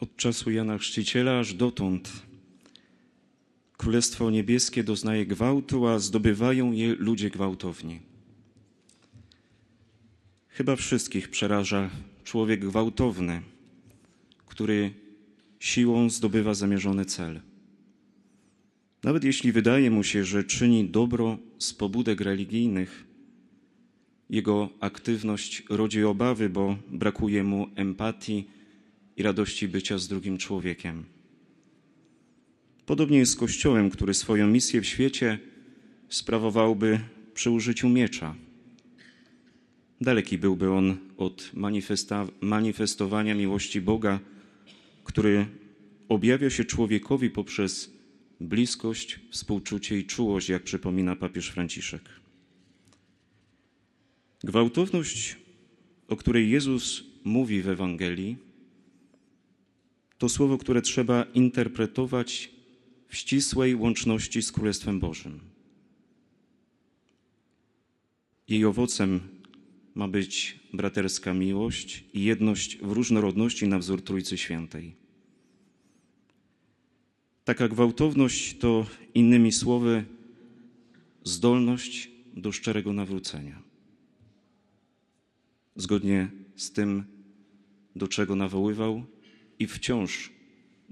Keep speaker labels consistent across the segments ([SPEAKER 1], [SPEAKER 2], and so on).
[SPEAKER 1] Od czasu Jana Chrzciciela aż dotąd Królestwo Niebieskie doznaje gwałtu, a zdobywają je ludzie gwałtowni. Chyba wszystkich przeraża człowiek gwałtowny, który siłą zdobywa zamierzony cel. Nawet jeśli wydaje mu się, że czyni dobro z pobudek religijnych, jego aktywność rodzi obawy, bo brakuje mu empatii i radości bycia z drugim człowiekiem. Podobnie jest z Kościołem, który swoją misję w świecie sprawowałby przy użyciu miecza. Daleki byłby on od manifestowania miłości Boga, który objawia się człowiekowi poprzez bliskość, współczucie i czułość, jak przypomina papież Franciszek. Gwałtowność, o której Jezus mówi w Ewangelii, to słowo, które trzeba interpretować w ścisłej łączności z Królestwem Bożym. Jej owocem ma być braterska miłość i jedność w różnorodności na wzór Trójcy Świętej. Taka gwałtowność to, innymi słowy, zdolność do szczerego nawrócenia. Zgodnie z tym, do czego nawoływał i wciąż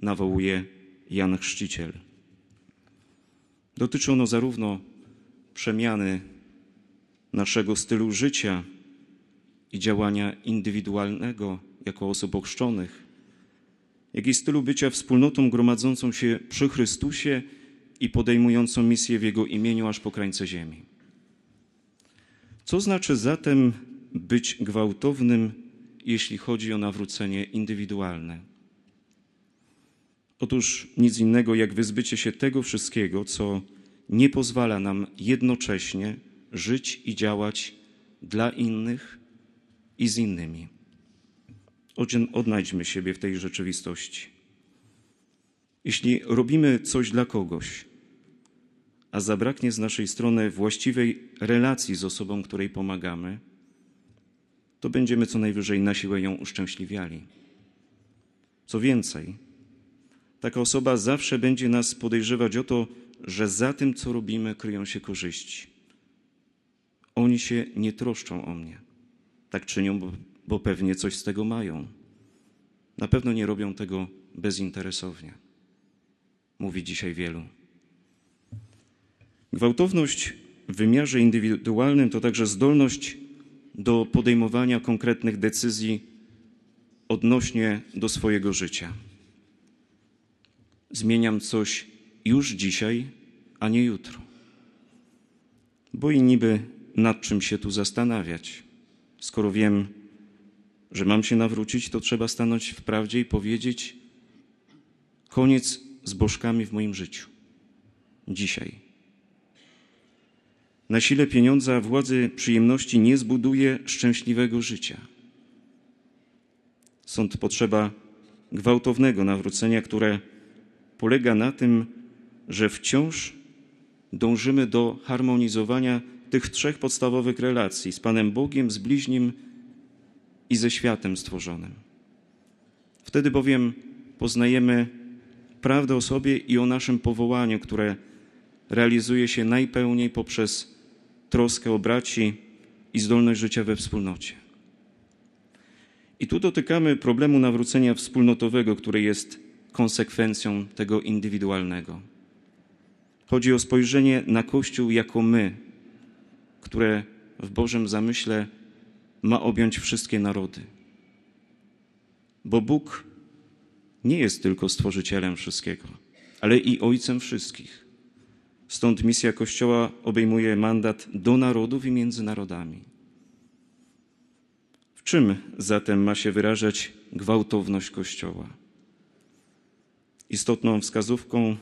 [SPEAKER 1] nawołuje Jan Chrzciciel. Dotyczy ono zarówno przemiany naszego stylu życia i działania indywidualnego jako osób ochrzczonych, jak i stylu bycia wspólnotą gromadzącą się przy Chrystusie i podejmującą misję w Jego imieniu aż po krańce ziemi. Co znaczy zatem być gwałtownym, jeśli chodzi o nawrócenie indywidualne? Otóż nic innego jak wyzbycie się tego wszystkiego, co nie pozwala nam jednocześnie żyć i działać dla innych i z innymi. Odnajdźmy siebie w tej rzeczywistości. Jeśli robimy coś dla kogoś, a zabraknie z naszej strony właściwej relacji z osobą, której pomagamy, to będziemy co najwyżej na siłę ją uszczęśliwiali. Co więcej, taka osoba zawsze będzie nas podejrzewać o to, że za tym, co robimy, kryją się korzyści. Oni się nie troszczą o mnie. Tak czynią, bo, bo pewnie coś z tego mają. Na pewno nie robią tego bezinteresownie. Mówi dzisiaj wielu. Gwałtowność w wymiarze indywidualnym to także zdolność do podejmowania konkretnych decyzji odnośnie do swojego życia zmieniam coś już dzisiaj, a nie jutro. Bo i niby nad czym się tu zastanawiać. Skoro wiem, że mam się nawrócić, to trzeba stanąć w prawdzie i powiedzieć: koniec z bożkami w moim życiu. Dzisiaj. Na sile pieniądza, władzy, przyjemności nie zbuduje szczęśliwego życia. Sąd potrzeba gwałtownego nawrócenia, które polega na tym, że wciąż dążymy do harmonizowania tych trzech podstawowych relacji z Panem Bogiem, z bliźnim i ze światem stworzonym. Wtedy bowiem poznajemy prawdę o sobie i o naszym powołaniu, które realizuje się najpełniej poprzez troskę o braci i zdolność życia we wspólnocie. I tu dotykamy problemu nawrócenia wspólnotowego, które jest konsekwencją tego indywidualnego. Chodzi o spojrzenie na Kościół jako my, które w Bożym zamyśle ma objąć wszystkie narody. Bo Bóg nie jest tylko stworzycielem wszystkiego, ale i ojcem wszystkich. Stąd misja Kościoła obejmuje mandat do narodów i między narodami. W czym zatem ma się wyrażać gwałtowność Kościoła? Istotną wskazówką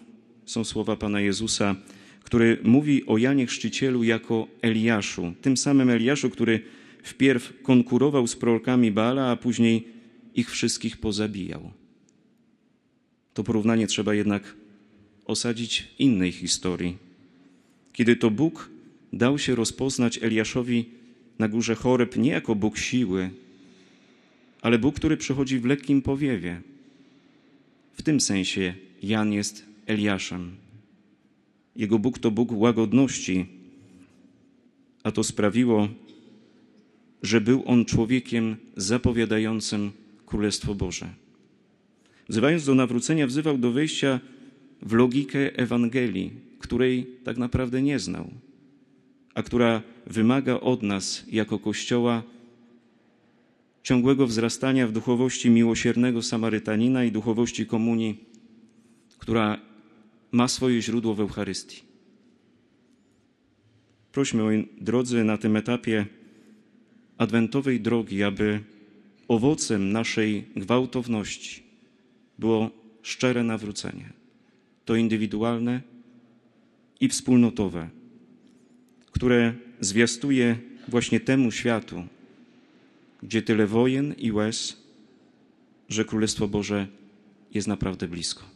[SPEAKER 1] są słowa Pana Jezusa, który mówi o Janie Chrzcicielu jako Eliaszu, tym samym Eliaszu, który wpierw konkurował z prorokami Baala, a później ich wszystkich pozabijał. To porównanie trzeba jednak osadzić w innej historii. Kiedy to Bóg dał się rozpoznać Eliaszowi na górze Choreb nie jako Bóg siły, ale Bóg, który przychodzi w lekkim powiewie – W tym sensie Jan jest Eliaszem. Jego Bóg to Bóg łagodności, a to sprawiło, że był on człowiekiem zapowiadającym Królestwo Boże. Wzywając do nawrócenia, wzywał do wejścia w logikę Ewangelii, której tak naprawdę nie znał, a która wymaga od nas jako Kościoła ciągłego wzrastania w duchowości miłosiernego Samarytanina i duchowości komunii, która ma swoje źródło w Eucharystii. Prośmy, drodzy, na tym etapie adwentowej drogi, aby owocem naszej gwałtowności było szczere nawrócenie. To indywidualne i wspólnotowe, które zwiastuje właśnie temu światu, gdzie tyle wojen i łez, że Królestwo Boże jest naprawdę blisko.